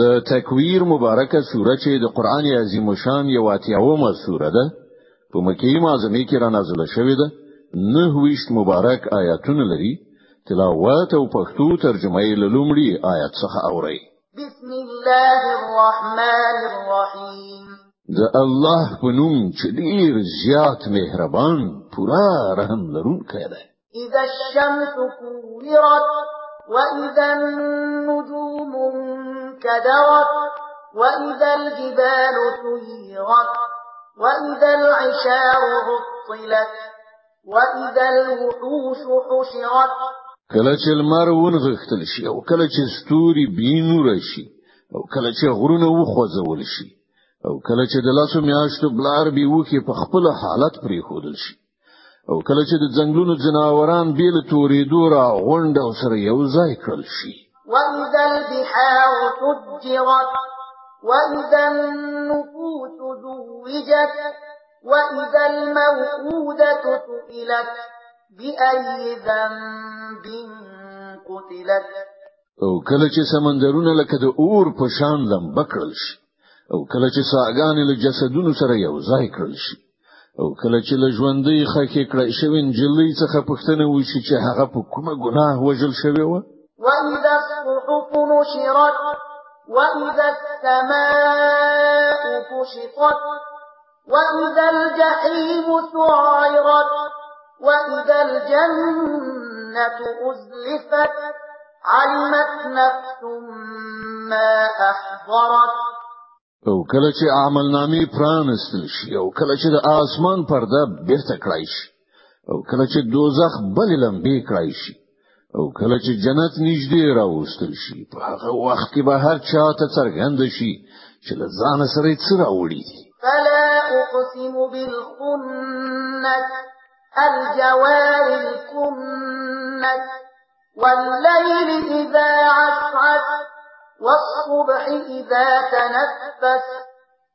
د تکویر مبارکه سوره چې د قران عظیم شان یو اتیاومه سوره ده په مکه معظمه کې را نازله شوې ده. نه ویشت مبارک آیاتونه لري تلاوت او پښتو ترجمه یې لومړی آیات څخه اوري بسم الله الرحمن الرحیم. د الله په نوم چې ډیر زیات مهربان پوره رحم لرونکی دی. اذا الشمس كورت واذا النجوم انكدرت واذا الجبال سيرت واذا العشار عطلت واذا الوحوش حشرت. کله چې لمر ونغښتل شي او کله چې ستوري بې نوره شي او کله چې غرونه وخوځول شي او کله چې د لسو میاشتو بلاربه اوښکې په خپل حالت پرې خودل شي او کله چې د ځنګلونو جناوران بیل تورې دورا غونډه سره یو ځای کړل شي وإذا البحار فجرت وإذا النفوس زوجت وإذا الموءودة سئلت بأي ذنب قتلت. او کله چې سمندرونه لکه د اور په شان لمبه کړل شي او کله چې ساګانې له جسدونو سره یو ځای کړل شي أو کله چې له ژوندۍ خکې کړای شوی نجلۍ څخه پوښتنه وشي چې هغه په کومه ګناه وجل شوی و الصحف نشرت وإذا السماء كشطت وإذا الجحيم سعرت وإذا الجنة أزلفت علمت نفس ما أحضرت. أو کله چې عمل نامې پرانستل شي أو کله چې د آسمان پرده بیرته کړای شي أو کله چې دوزخ بل لمبې کړای شي. أو کله چې جنت نږدې راوستل شي په هغه وخت کې به هر چا ته څرګند شي چې له ځان سره یې څه راوړي. فلا اقسم بالخنس الجوار الكنس والليل إذا عسعس والصبح إذا تنفس.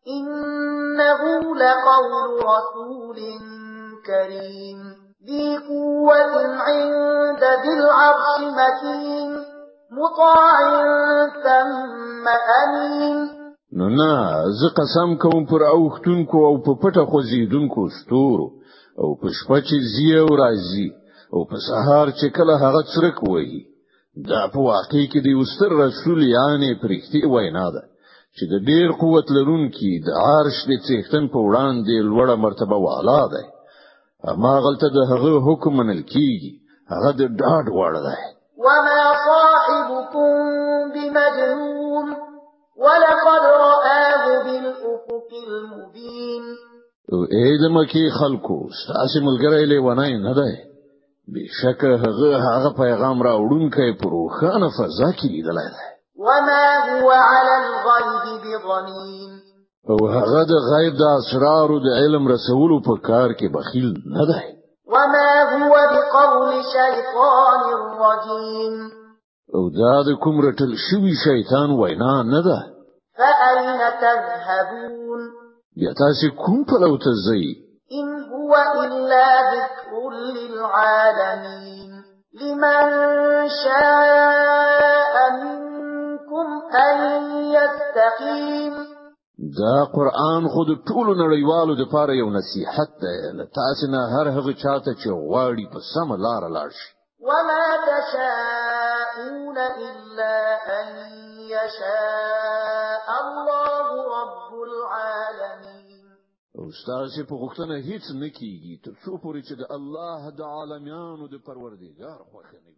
إنه لقول رسول كريم. ذي قوة عند ذي العرش مكين مطاع ثم أمين. نو نه زه قسم کوم پر اوختونکو او په پټه خوځیدونکو ستورو او په شپه چې زیو راځي او په سهار چې کله هغه څرک وایي دا په واقع کې د یوستر رسول یعنی پرختي وینا ده چې د ډیر قوت لرونکي د عرش د څښتن په وړاندې لوړه مرتبه والا ده اما غلطه د هغه حکم منل کیږي. هغه د ډاډ وړ ده وما صاحبكم بمجنون ولقد رآه بالأفق المبين. اې د مکی خلکو تاسو ملګری لیوانای نه ده بشک هغه هغه پیغام را وړونکی پر روخانه فضا کې لیدلای دی. وما هو على الغيب بضنين أو هغه د غیب د اسرار د علم رسولو په کار کې بخیل نه دی. وما هو بقول شيطان رجيم أو دا د کوم رټل شوی شیطان وینا نه ده. فأين تذهبون؟ بیا تاسو کوم په لوته ځئ؟ إن هو إلا ذكر للعالمين. لمن شاء منكم أن يستقيم. دا قرآن خود ټولو نړیوالو د پاره یو نصیحت دی. تاسو نه هر هغه چاته چې غواړي په سم لار لاړ شي. وما تشاءون إلا أن يشاء الله رب العالمين. او ستاسو په غوښتنه هیڅ نکېږي تر څو پورې چې د الله د عالمینو د پروردګار خوښه نه